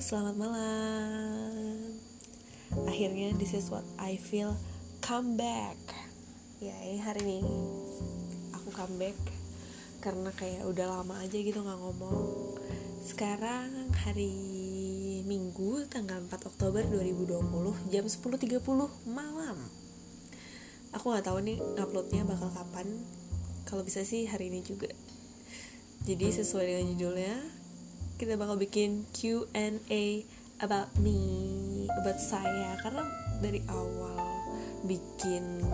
selamat malam. Akhirnya this is what I feel come back. Ya, hari ini aku come back karena kayak udah lama aja gitu nggak ngomong. Sekarang hari Minggu tanggal 4 Oktober 2020 jam 10.30 malam. Aku nggak tahu nih uploadnya bakal kapan. Kalau bisa sih hari ini juga. Jadi sesuai dengan judulnya, kita bakal bikin Q&A about me, about saya karena dari awal bikin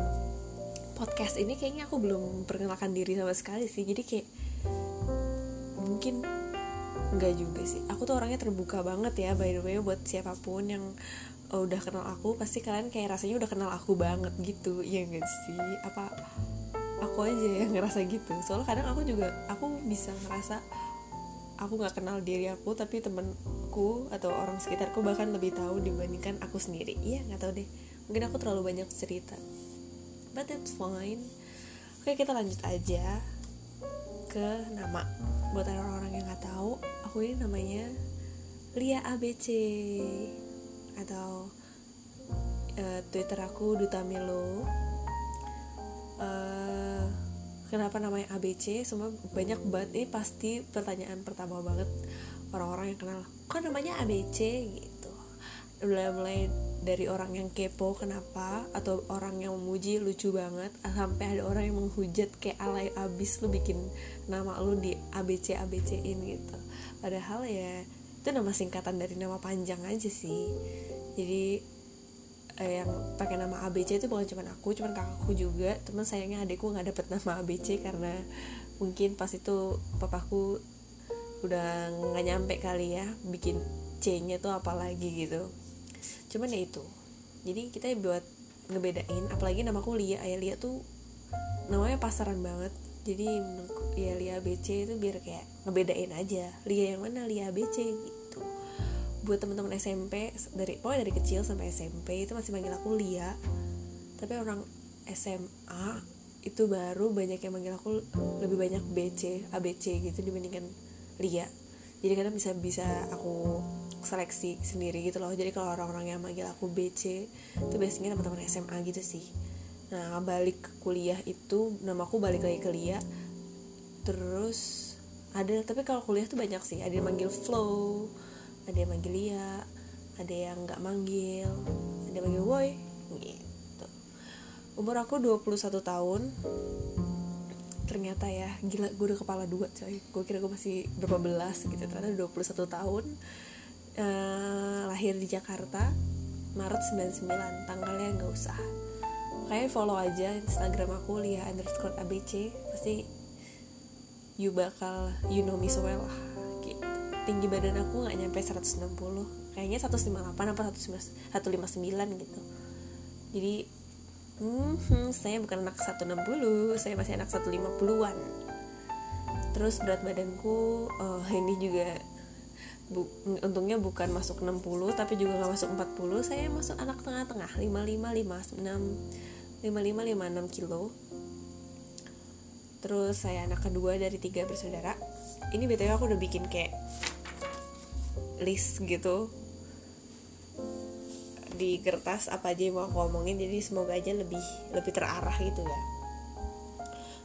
podcast ini kayaknya aku belum perkenalkan diri sama sekali sih. Jadi kayak mungkin enggak juga sih. Aku tuh orangnya terbuka banget ya by the way buat siapa pun yang uh, udah kenal aku pasti kalian kayak rasanya udah kenal aku banget gitu. Iya enggak sih? Apa aku aja yang ngerasa gitu. Soalnya kadang aku juga aku bisa ngerasa aku nggak kenal diri aku tapi temenku atau orang sekitarku bahkan lebih tahu dibandingkan aku sendiri. Iya nggak tahu deh. Mungkin aku terlalu banyak cerita. But that's fine. Oke kita lanjut aja ke nama. Buat orang-orang yang nggak tahu aku ini namanya Lia ABC atau uh, Twitter aku Duta Milo. Uh, kenapa namanya ABC semua banyak banget. Ini pasti pertanyaan pertama banget orang-orang yang kenal kok namanya ABC gitu. Mulai mulai dari orang yang kepo kenapa atau orang yang memuji lucu banget sampai ada orang yang menghujat kayak alay abis lu bikin nama lu di ABC ABC in gitu. Padahal ya itu nama singkatan dari nama panjang aja sih. Jadi eh, yang pakai nama ABC itu bukan cuma aku, cuma kakakku juga. Teman sayangnya adikku nggak dapet nama ABC karena mungkin pas itu papaku udah nggak nyampe kali ya bikin C-nya tuh apalagi gitu. Cuman ya itu. Jadi kita buat ngebedain, apalagi namaku Lia, ayah Lia tuh namanya pasaran banget. Jadi ya Lia ABC itu biar kayak ngebedain aja. Lia yang mana Lia ABC buat teman-teman SMP dari pokoknya dari kecil sampai SMP itu masih manggil aku Lia. Tapi orang SMA itu baru banyak yang manggil aku lebih banyak BC ABC gitu dibandingkan Lia. Jadi kadang bisa bisa aku seleksi sendiri gitu loh. Jadi kalau orang-orang yang manggil aku BC itu biasanya teman-teman SMA gitu sih. Nah balik kuliah itu namaku balik lagi ke Lia. Terus ada tapi kalau kuliah tuh banyak sih. Ada yang manggil Flow ada yang manggil Lia ada yang nggak manggil ada yang manggil Boy gitu. Umur aku 21 tahun. Ternyata ya gila gue udah kepala dua coy. Gue kira gue masih berapa belas gitu ternyata 21 tahun. Uh, lahir di Jakarta Maret 99 tanggalnya nggak usah. Kayak follow aja Instagram aku Lia underscore ABC pasti you bakal you know me so well lah tinggi badan aku nggak nyampe 160 kayaknya 158 apa 159 gitu. Jadi hmm, saya bukan anak 160 saya masih anak 150-an terus berat badanku oh, ini juga bu, untungnya bukan masuk 60 tapi juga nggak masuk 40 saya masuk anak tengah-tengah 55 56 55 56 kilo. Terus saya anak kedua dari tiga bersaudara. Ini btw aku udah bikin kayak list gitu. Di kertas apa aja yang mau aku omongin jadi semoga aja lebih lebih terarah gitu ya.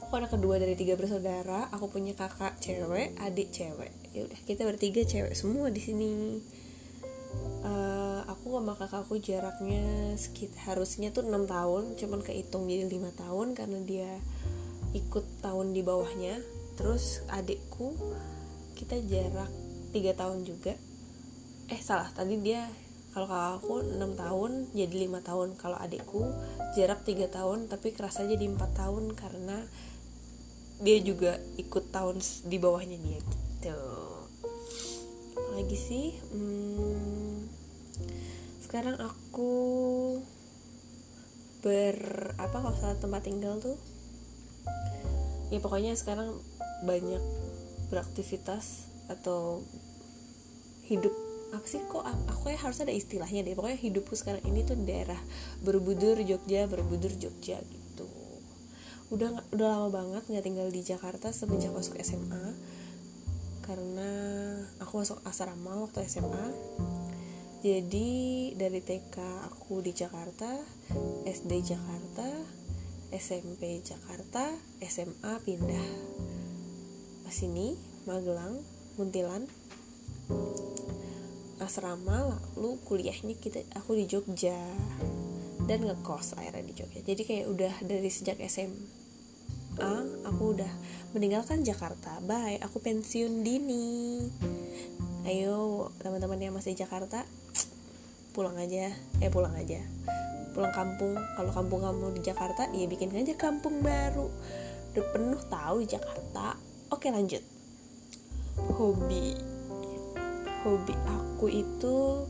Aku anak kedua dari tiga bersaudara aku punya kakak cewek adik cewek. Ya udah kita bertiga cewek semua di sini. Uh, aku sama kakakku jaraknya sekitar harusnya tuh enam tahun cuman kehitung jadi lima tahun karena dia ikut tahun di bawahnya. Terus adikku kita jarak tiga tahun juga eh salah. Tadi dia kalau kakakku 6 tahun jadi lima tahun. Kalau adikku jarak 3 tahun tapi kerasa jadi empat tahun karena dia juga ikut tahun di bawahnya dia gitu. Lagi sih? Hmm, sekarang aku ber apa kalau salah tempat tinggal tuh ya pokoknya sekarang banyak beraktivitas atau hidup apa sih? Kok aku ya harus ada istilahnya deh. Pokoknya hidupku sekarang ini tuh daerah Borobudur Jogja Borobudur Jogja gitu. Udah udah lama banget nggak tinggal di Jakarta semenjak masuk SMA karena aku masuk asrama waktu SMA jadi dari TK aku di Jakarta SD Jakarta SMP Jakarta SMA pindah. Ke sini Magelang Muntilan asrama lalu kuliahnya kita aku di Jogja. Dan ngekos akhirnya di Jogja. Jadi kayak udah dari sejak SMA aku udah meninggalkan Jakarta. Bye aku pensiun dini. Ayo teman-teman yang masih Jakarta pulang aja. Eh pulang aja. Pulang kampung. Kalau kampung kamu di Jakarta ya bikin aja kampung baru. Udah penuh tahu di Jakarta. Oke lanjut. Hobi hobi aku itu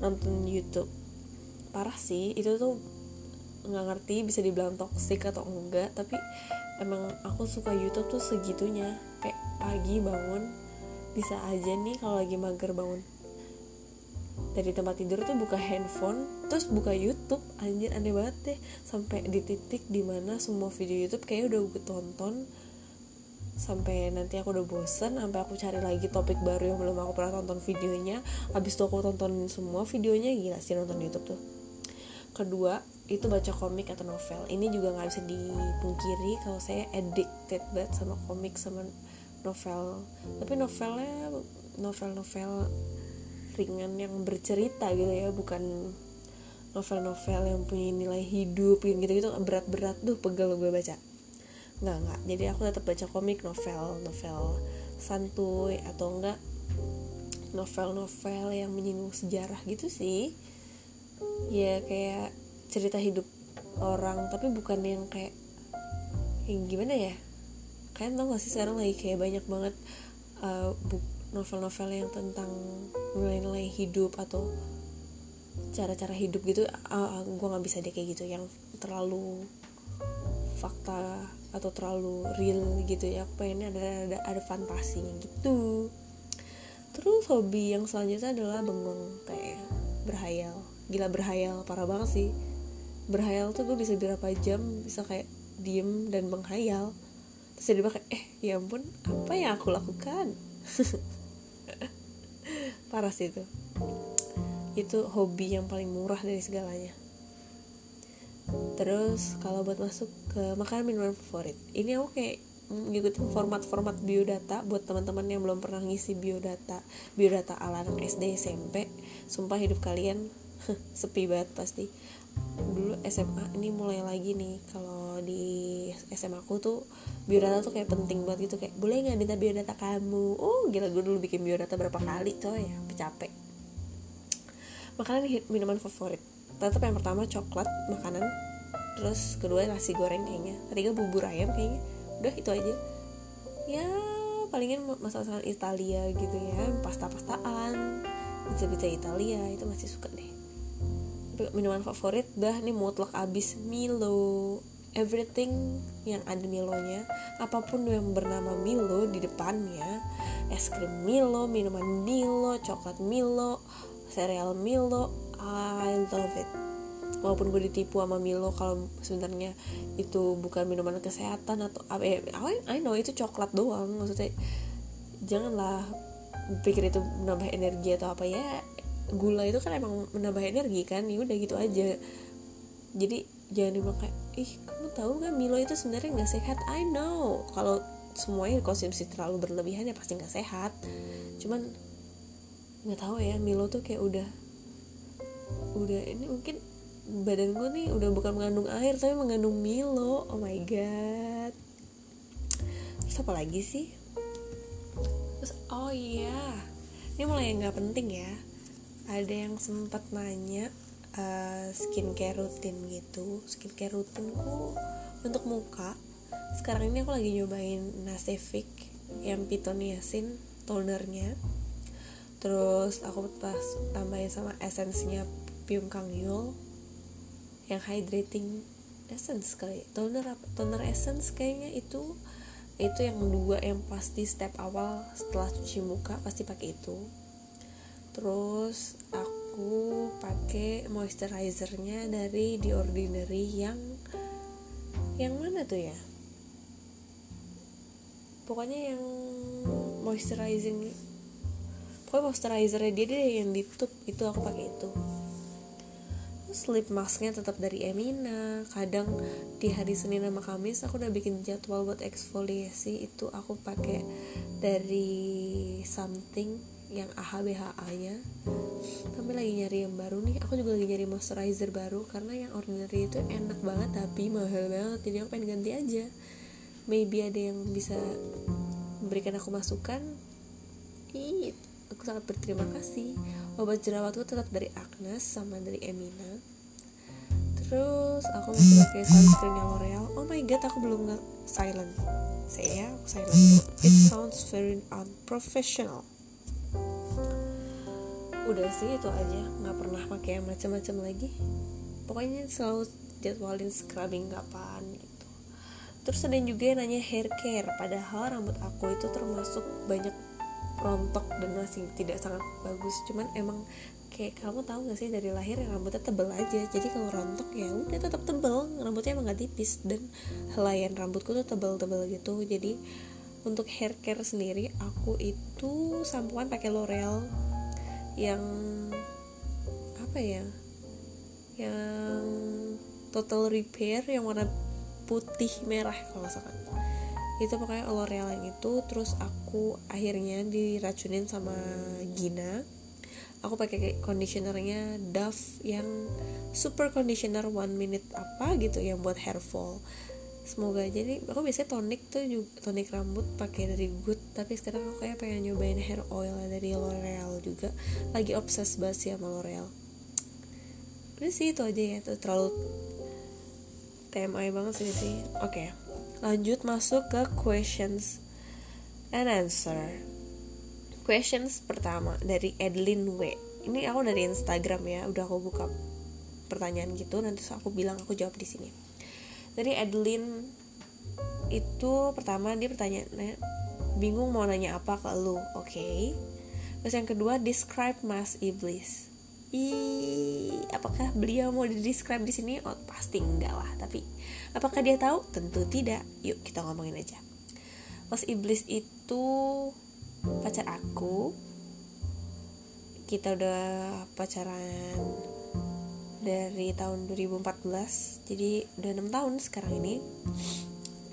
nonton YouTube. Parah sih itu tuh nggak ngerti bisa dibilang toksik atau enggak tapi emang aku suka YouTube tuh segitunya. Kayak pagi bangun bisa aja nih kalau lagi mager bangun. Dari tempat tidur tuh buka handphone terus buka YouTube. Anjir aneh banget deh. Sampai di titik di mana semua video YouTube kayak udah gue tonton sampai nanti aku udah bosen sampai aku cari lagi topik baru yang belum aku pernah tonton videonya. Habis itu aku tonton semua videonya gila sih nonton YouTube tuh. Kedua itu baca komik atau novel. Ini juga nggak bisa dipungkiri kalau saya addicted banget sama komik sama novel. Tapi novelnya novel-novel ringan yang bercerita gitu ya bukan novel-novel yang punya nilai hidup gitu gitu berat-berat. Tuh pegel gue baca nggak nggak. Jadi aku tetap baca komik novel novel santuy atau enggak novel-novel yang menyinggung sejarah gitu sih. Ya kayak cerita hidup orang tapi bukan yang kayak yang gimana ya? Kalian tau gak sih sekarang lagi kayak banyak banget uh, novel-novel yang tentang nilai-nilai hidup atau cara-cara hidup gitu. Uh, gue nggak bisa deh kayak gitu yang terlalu fakta atau terlalu real gitu ya aku pengennya ada ada ada fantasinya gitu. Terus hobi yang selanjutnya adalah bengong kayak berhayal. Gila berhayal parah banget sih. Berhayal tuh gue bisa berapa jam bisa kayak diem dan menghayal. Terus jadi kayak eh ya ampun apa yang aku lakukan? Parah sih itu. Itu hobi yang paling murah dari segalanya terus kalau buat masuk ke makanan minuman favorit ini aku kayak ngikutin format-format biodata buat teman-teman yang belum pernah ngisi biodata biodata ala SD SMP sumpah hidup kalian sepi banget pasti. Dulu SMA ini mulai lagi nih kalau di SMA aku tuh biodata tuh kayak penting banget gitu kayak boleh nggak minta biodata kamu? Oh gila gue dulu bikin biodata berapa kali coy ya capek. Makanan minuman favorit tetap yang pertama coklat makanan. Terus kedua nasi goreng kayaknya. Ketiga bubur ayam kayaknya. Udah itu aja. Ya palingan masalah-masalah Italia gitu ya. Pasta-pastaan pizza-pizza Italia itu masih suka deh. Minuman favorit dah nih mutlak abis. Milo. Everything yang ada Milonya apa pun yang bernama Milo di depannya es krim Milo minuman Milo coklat Milo sereal Milo I love it. Walaupun gue ditipu sama Milo kalau sebenarnya itu bukan minuman kesehatan atau apa eh, I know itu coklat doang. Maksudnya janganlah pikir itu menambah energi atau apa ya. Gula itu kan emang menambah energi kan ya udah gitu aja. Jadi jangan dibilang kayak ih kamu tahu nggak Milo itu sebenarnya nggak sehat? I know. Kalau semuanya konsumsi terlalu berlebihan ya pasti nggak sehat. Cuman nggak tahu ya Milo tuh kayak udah udah ini mungkin badan gue nih udah bukan mengandung air tapi mengandung Milo. Oh my god. Terus apa lagi sih? Terus oh iya. Ini mulai nggak penting ya. Ada yang sempat nanya uh, skincare rutin gitu. Skincare rutinku untuk muka. Sekarang ini aku lagi nyobain Nasifik yang pitoniasin tonernya. Terus aku pas tambahin sama esensnya Pyung Kang Yul yang hydrating essence kali toner toner essence kayaknya itu itu yang dua yang pasti step awal setelah cuci muka pasti pakai itu. Terus aku pakai moisturizernya dari The Ordinary yang yang mana tuh ya? Pokoknya yang moisturizing pokoknya moisturizernya dia deh yang di tube itu aku pakai itu lip masknya tetap dari Emina. Kadang di hari Senin sama Kamis aku udah bikin jadwal buat eksfoliasi itu aku pakai dari something yang AHBHA nya tapi lagi nyari yang baru nih aku juga lagi nyari moisturizer baru karena yang ordinary itu enak banget tapi mahal banget. Jadi aku pengen ganti aja. Maybe ada yang bisa memberikan aku masukan? Ih, aku sangat berterima kasih. Obat jerawatku tetap dari Agnes sama dari Emina. Terus aku masih pakai sunscreen yang L'Oreal. Oh my god aku belum nge silent. Saya aku silent. It sounds very unprofessional. Udah sih itu aja. Nggak pernah pakai yang macam-macam lagi. Pokoknya selalu jadwalin scrubbing kapan gitu. Terus ada juga yang nanya hair care. Padahal rambut aku itu termasuk banyak rontok dan masih tidak sangat bagus. Cuman emang kayak kamu tahu gak sih dari lahir rambutnya tebel aja. Jadi kalau rontok ya udah tetap tebel. Rambutnya emang gak tipis dan helaian rambutku tuh tebel-tebel gitu. Jadi untuk hair care sendiri aku itu sampoan pakai L'Oreal yang apa ya? Yang total repair yang warna putih merah kalau misalkan itu pokoknya L'Oreal yang itu terus aku akhirnya diracunin sama Gina. Aku pakai conditionernya Dove yang super conditioner one minute apa gitu yang buat hair fall. Semoga jadi aku biasanya tonik tuh juga tonik rambut pakai dari Good tapi sekarang aku kayak pengen nyobain hair oil dari L'Oreal juga. Lagi obses banget sih sama L'Oreal. Udah sih itu aja ya tuh terlalu TMI banget sih sih. Oke. okay. Lanjut masuk ke questions and answer. Questions pertama dari Edlin W. Ini aku dari Instagram ya udah aku buka pertanyaan gitu nanti aku bilang aku jawab di sini. Dari Adeline itu pertama dia pertanyaannya bingung mau nanya apa ke lu? Oke. Okay. terus yang kedua describe Mas Iblis Ih, apakah beliau mau di describe di sini? Oh, pasti enggak lah. Tapi apakah dia tahu? Tentu tidak. Yuk kita ngomongin aja. Mas Iblis itu pacar aku. Kita udah pacaran dari tahun 2014 jadi udah enam tahun sekarang ini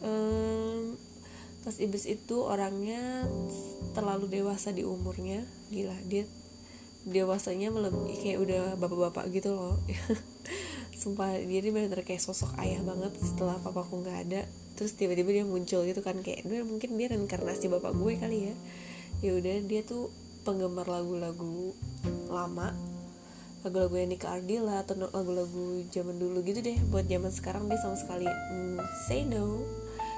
um, Mas Iblis itu orangnya terlalu dewasa di umurnya gila dia dewasanya melebihi kayak udah bapak-bapak gitu loh. Sumpah dia ini benar kayak sosok ayah banget setelah papaku nggak ada. Terus tiba-tiba dia muncul gitu kan kayak mungkin dia reinkarnasi bapak gue kali ya. Ya udah dia tuh penggemar lagu-lagu lama. Lagu-lagu yang Nika Ardila atau lagu-lagu zaman dulu gitu deh. Buat zaman sekarang dia sama sekali mm, say no.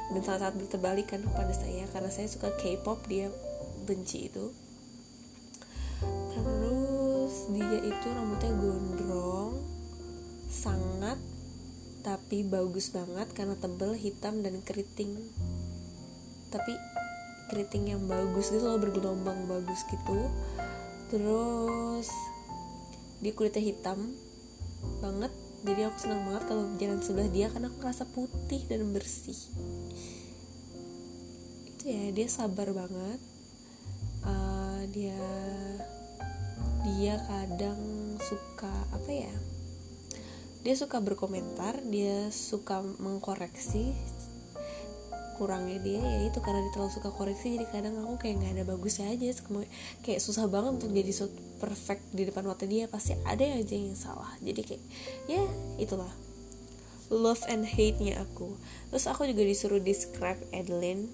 Dan saat-saat berterbalikan pada saya karena saya suka K-pop dia benci itu dia itu rambutnya gondrong sangat tapi bagus banget karena tebel hitam dan keriting. Tapi keriting yang bagus gitu loh bergelombang bagus gitu. Terus dia kulitnya hitam banget. Jadi aku senang banget kalau jalan sebelah dia karena aku ngerasa putih dan bersih. Itu ya dia sabar banget. Uh, dia dia kadang suka apa ya dia suka berkomentar dia suka mengkoreksi kurangnya dia ya itu karena dia terlalu suka koreksi jadi kadang aku kayak nggak ada bagusnya aja kayak susah banget untuk jadi so perfect di depan mata dia pasti ada aja yang salah jadi kayak ya itulah love and hate nya aku. Terus aku juga disuruh describe Adeline.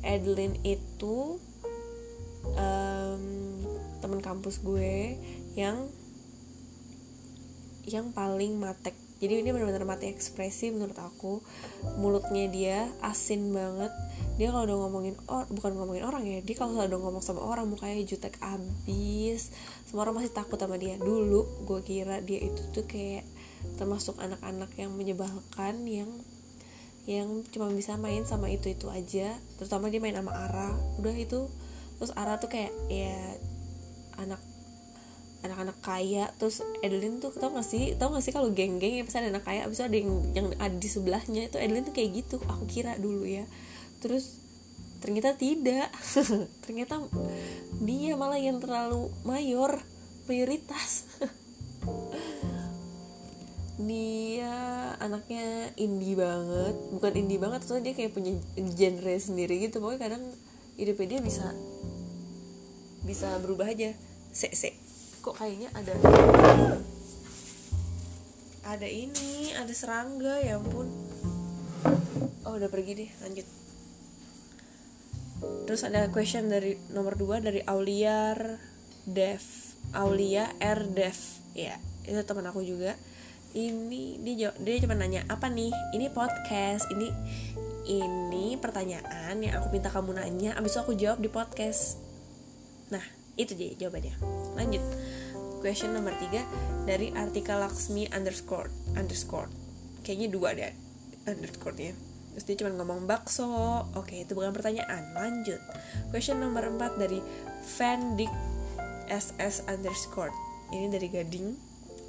Adeline itu um, teman kampus gue yang yang paling matek. Jadi ini benar-benar mati ekspresi menurut aku. Mulutnya dia asin banget. Dia kalau udah ngomongin or bukan ngomongin orang ya dia kalau udah ngomong sama orang mukanya jutek abis. Semua orang masih takut sama dia. Dulu gue kira dia itu tuh kayak termasuk anak-anak yang menyebalkan yang yang cuma bisa main sama itu itu aja. Terutama dia main sama Ara. Udah itu terus Ara tuh kayak ya anak anak-anak kaya. Terus Edelin tuh tau gak sih? Tau gak sih kalau geng-geng ya ada anak kaya abis ada yang yang ada di sebelahnya itu Edelin tuh kayak gitu. Aku kira dulu ya. Terus ternyata tidak. Ternyata dia malah yang terlalu mayor mayoritas dia anaknya indie banget. Bukan indie banget soalnya dia kayak punya genre sendiri gitu. Pokoknya kadang hidupnya dia bisa bisa berubah aja se se. Kok kayaknya ada ada ini ada serangga ya ampun. Oh udah pergi deh lanjut. Terus ada question dari nomor 2 dari Auliar Dev. Aulia R Dev. Ya itu teman aku juga. Ini dia dia cuma nanya apa nih? Ini podcast. Ini ini pertanyaan yang aku minta kamu nanya. Abis itu aku jawab di podcast. Nah itu dia jawabannya. Lanjut. Question nomor tiga dari artikel Laksmi underscore underscore. Kayaknya dua deh underscore nya terus dia cuma ngomong bakso. Oke itu bukan pertanyaan. Lanjut. Question nomor 4 dari Fandik SS underscore. Ini dari Gading.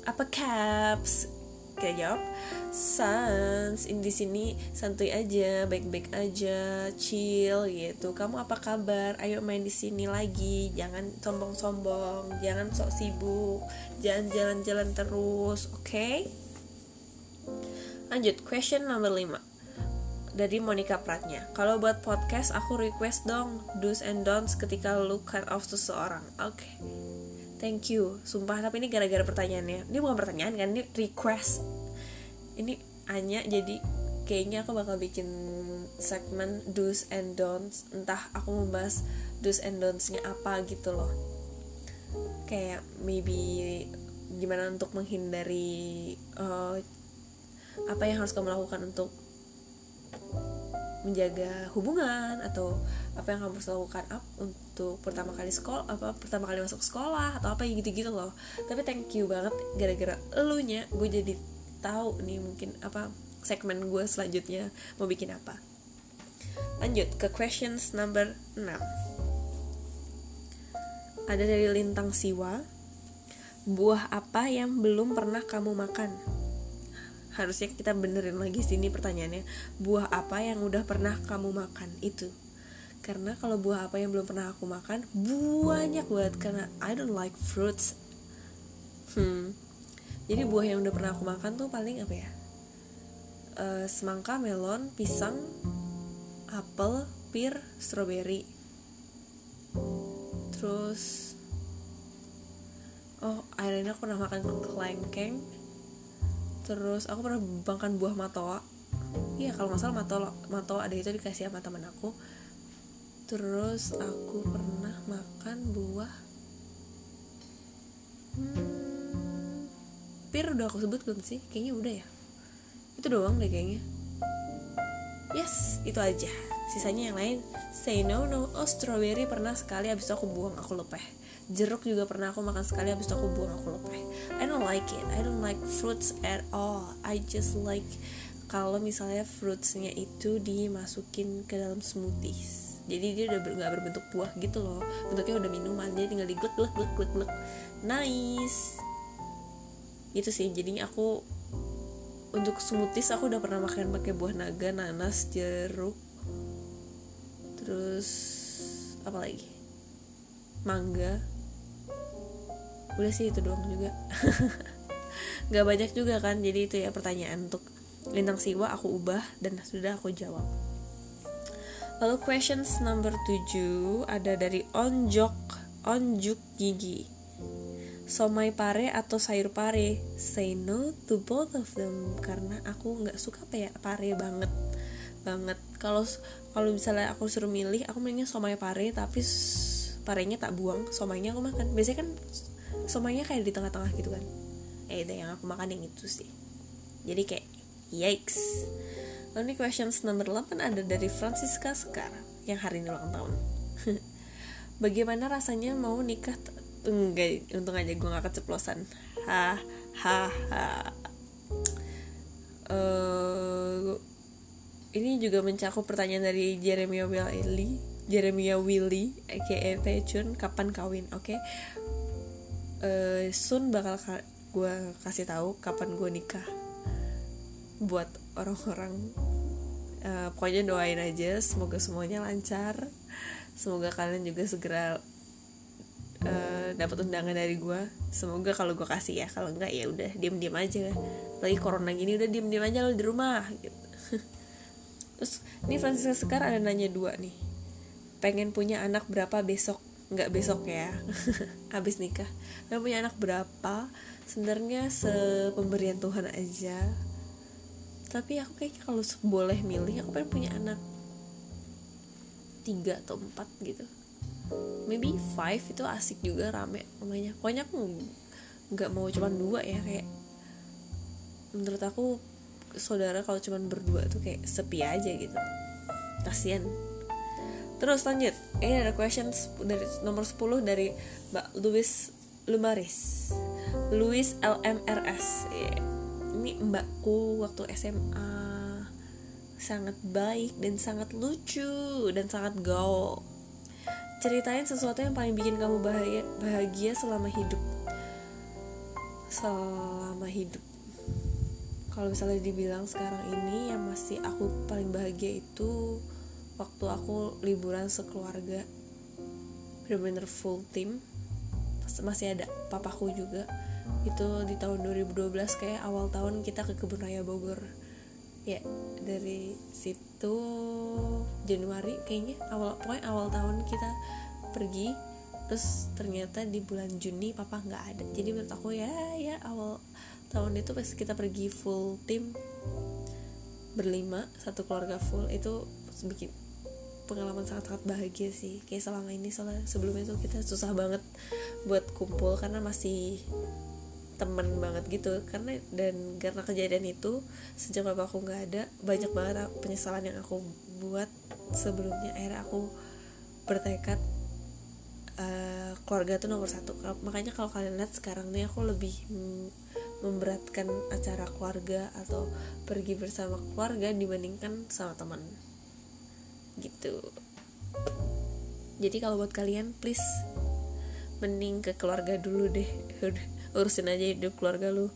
Apa caps kita jawab sans ini di sini santuy aja baik-baik aja chill gitu. Kamu apa kabar? Ayo main di sini lagi. Jangan sombong-sombong jangan sok sibuk jangan jalan-jalan terus oke? Okay? lanjut question number 5 dari Monica Pratnya. Kalau buat podcast aku request dong do's and don'ts ketika lu cut off seseorang. Oke. okay thank you. Sumpah tapi ini gara-gara pertanyaannya. Ini bukan pertanyaan kan ini request. Ini hanya jadi kayaknya aku bakal bikin segmen do's and don'ts. Entah aku membahas do's and don'ts-nya apa gitu loh. Kayak maybe gimana untuk menghindari uh, apa yang harus kamu lakukan untuk menjaga hubungan atau apa yang kamu harus lakukan up untuk pertama kali sekolah apa pertama kali masuk sekolah atau apa gitu gitu loh. Tapi thank you banget gara-gara elunya gue jadi tahu nih mungkin apa segmen gue selanjutnya mau bikin apa. Lanjut ke questions number 6 ada dari Lintang Siwa buah apa yang belum pernah kamu makan harusnya kita benerin lagi sini pertanyaannya. Buah apa yang udah pernah kamu makan? Itu. Karena kalau buah apa yang belum pernah aku makan banyak banget karena I don't like fruits. Hmm. Jadi buah yang udah pernah aku makan tuh paling apa ya? Uh, semangka melon pisang apel pir strawberry terus oh akhirnya aku pernah makan kelengkeng terus aku pernah makan buah matoa. Iya kalau nggak salah matoa matoa ada itu dikasih sama teman aku. Terus aku pernah makan buah hmm, pir udah aku sebut belum sih? Kayaknya udah ya. Itu doang deh kayaknya. Yes itu aja. Sisanya yang lain say no no oh strawberry pernah sekali abis itu aku buang aku lepeh jeruk juga pernah aku makan sekali habis itu aku buang aku lupa. I don't like it. I don't like fruits at all. I just like kalau misalnya fruitsnya itu dimasukin ke dalam smoothies. Jadi dia udah ber, gak berbentuk buah gitu loh. Bentuknya udah minuman jadi tinggal diglek glek glek glek glek. Nice. Itu sih. Jadinya aku untuk smoothies aku udah pernah makan pakai buah naga nanas jeruk. Terus apa lagi? Mangga udah sih itu doang juga. Nggak banyak juga kan jadi itu ya pertanyaan untuk lintang siwa aku ubah dan sudah aku jawab. Lalu questions number 7 ada dari onjok onjuk gigi. Somai pare atau sayur pare? Say no to both of them karena aku nggak suka pare banget banget. Kalau kalau misalnya aku suruh milih aku mendingnya somai pare tapi parenya tak buang somainya aku makan. Biasanya kan somainya kayak di tengah-tengah gitu kan. Eh itu yang aku makan yang itu sih. Jadi kayak yikes. Lalu nih questions number 8 ada dari Francisca Sekar yang hari ini ulang tahun. Bagaimana rasanya mau nikah enggak untung aja gue gak keceplosan. Ha ha ha. Uh, ini juga mencakup pertanyaan dari Jeremy Willy Jeremia Willy aka kapan kawin oke? okay? Uh, Sun bakal ka gue kasih tahu kapan gue nikah buat orang-orang. Uh, pokoknya doain aja semoga semuanya lancar. Semoga kalian juga segera uh, dapat undangan dari gue semoga kalau gue kasih ya kalau enggak ya udah diem diem aja. Lagi corona gini udah diem diem aja lo di rumah gitu. Terus ini Francisca Sekar ada nanya dua nih. Pengen punya anak berapa besok nggak besok ya. Habis nikah. Pengen punya anak berapa? Sebenarnya sepemberian Tuhan aja. Tapi aku kayaknya kalau boleh milih aku pengen punya anak tiga atau empat gitu. Maybe five itu asik juga rame namanya pokoknya aku nggak mau cuma dua ya kayak menurut aku saudara kalau cuma berdua tuh kayak sepi aja gitu. Kasian terus lanjut. Ini ada questions dari nomor 10 dari Mbak Louis Lumaris. Louis LMRS yeah ini mbakku waktu SMA sangat baik dan sangat lucu dan sangat gaul. Ceritain sesuatu yang paling bikin kamu bahagia bahagia selama hidup. Selama hidup. Kalau misalnya dibilang sekarang ini yang masih aku paling bahagia itu waktu aku liburan sekeluarga. Bener-bener full team. Masih ada papaku juga. Itu di tahun 2012 kayak awal tahun kita ke kebun raya Bogor. Ya dari situ Januari kayaknya awal pokoknya awal tahun kita pergi. Terus ternyata di bulan Juni papa nggak ada. Jadi menurut aku ya ya awal tahun itu pas kita pergi full tim berlima satu keluarga full itu bikin pengalaman sangat-sangat bahagia sih. Kayak selama ini soalnya sebelumnya tuh kita susah banget buat kumpul karena masih temen banget gitu. Karena dan karena kejadian itu sejak bapak aku nggak ada banyak banget penyesalan yang aku buat sebelumnya. Akhirnya aku bertekad uh, keluarga itu nomor satu. Makanya kalau kalian lihat sekarang nih aku lebih memberatkan acara keluarga atau pergi bersama keluarga dibandingkan sama teman gitu. Jadi kalau buat kalian please mending ke keluarga dulu deh. Urusin aja hidup keluarga lu.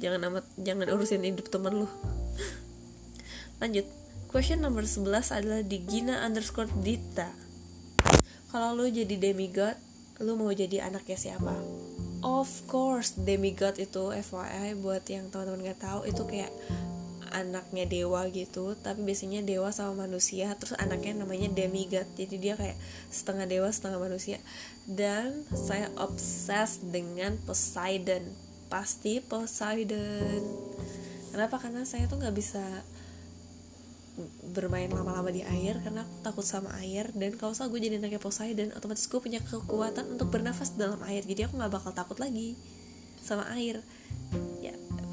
Jangan amat jangan urusin hidup temen lu. Lanjut. Question number 11 adalah di Gina underscore Dita. Kalau lu jadi demigod lu mau jadi anaknya siapa? Of course demigod itu FYI buat yang teman-teman gak tahu itu kayak anaknya dewa gitu tapi biasanya dewa sama manusia terus anaknya namanya demigod. Jadi dia kayak setengah dewa setengah manusia. Dan saya obses dengan Poseidon. Pasti Poseidon. Kenapa? Karena saya tuh nggak bisa bermain lama-lama di air karena aku takut sama air. Dan kalau saya gue jadi anaknya Poseidon. Otomatis gue punya kekuatan untuk bernafas dalam air. Jadi aku nggak bakal takut lagi sama air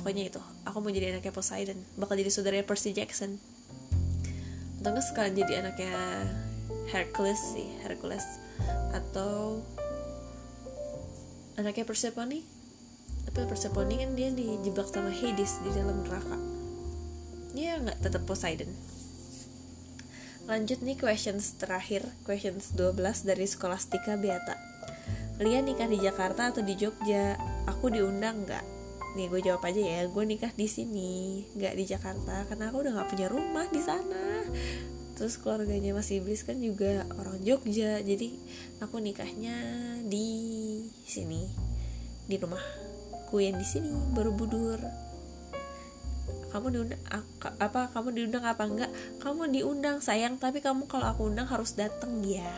pokoknya itu. Aku mau jadi anaknya Poseidon. Bakal jadi saudara Percy Jackson. Atau enggak sekalian jadi anaknya Hercules sih Hercules. Atau anaknya Persephone. Tapi Persephone kan dia dijebak sama Hades di dalam neraka. Ya nggak tetap Poseidon. Lanjut nih questions terakhir questions 12 dari Scholastica Beata. Lia nikah di Jakarta atau di Jogja? Aku diundang nggak nih gue jawab aja ya. Gue nikah di sini nggak di Jakarta karena aku udah nggak punya rumah di sana. Terus keluarganya Mas Iblis kan juga orang Jogja jadi aku nikahnya di sini. Di rumah ku yang di sini Borobudur. Kamu diundang apa kamu diundang apa enggak? Kamu diundang sayang tapi kamu kalau aku undang harus datang ya.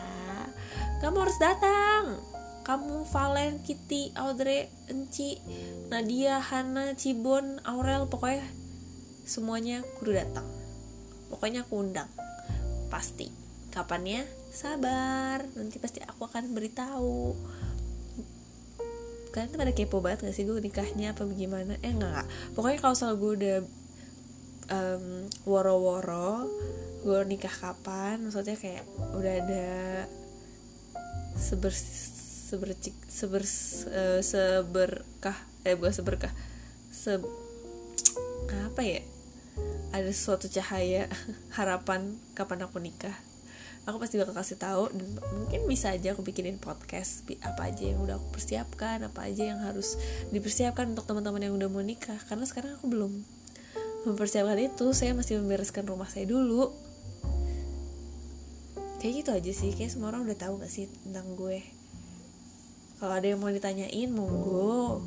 Kamu harus datang kamu Valen, Kitty, Audrey, Enci, Nadia, Hana, Cibon, Aurel, pokoknya semuanya kudu datang. Pokoknya aku undang. Pasti. Kapannya? Sabar. Nanti pasti aku akan beritahu. Kalian tuh pada kepo banget gak sih gue nikahnya apa bagaimana? Eh enggak, enggak. Pokoknya kalau soal gue udah um, woro-woro gue nikah kapan maksudnya kayak udah ada sebersih sebercik seber uh, seberkah eh bukan seberkah se apa ya? Ada suatu cahaya harapan kapan aku nikah. Aku pasti bakal kasih tahu dan mungkin bisa aja aku bikinin podcast apa aja yang udah aku persiapkan apa aja yang harus dipersiapkan untuk teman-teman yang udah mau nikah. Karena sekarang aku belum mempersiapkan itu. Saya masih membereskan rumah saya dulu. Kayak gitu aja sih. Kayak semua orang udah tahu gak sih tentang gue kalau ada yang mau ditanyain monggo.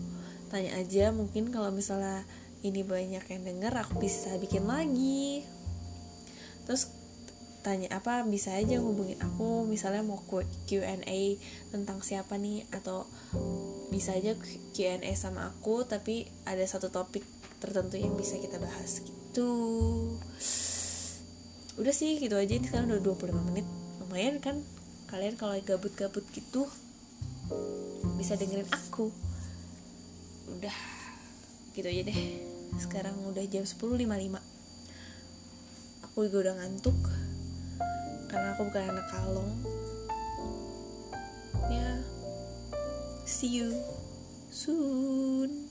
Tanya aja mungkin kalau misalnya ini banyak yang denger aku bisa bikin lagi. Terus tanya apa bisa aja hubungin aku. Misalnya mau Q&A tentang siapa nih atau bisa aja Q&A sama aku tapi ada satu topik tertentu yang bisa kita bahas gitu. Udah sih gitu aja. Ini sekarang udah 25 menit. Lumayan kan kalian kalau gabut-gabut gitu bisa dengerin aku. Udah gitu aja deh. Sekarang udah jam 10.55 aku juga udah ngantuk karena aku bukan anak kalong. Ya see you soon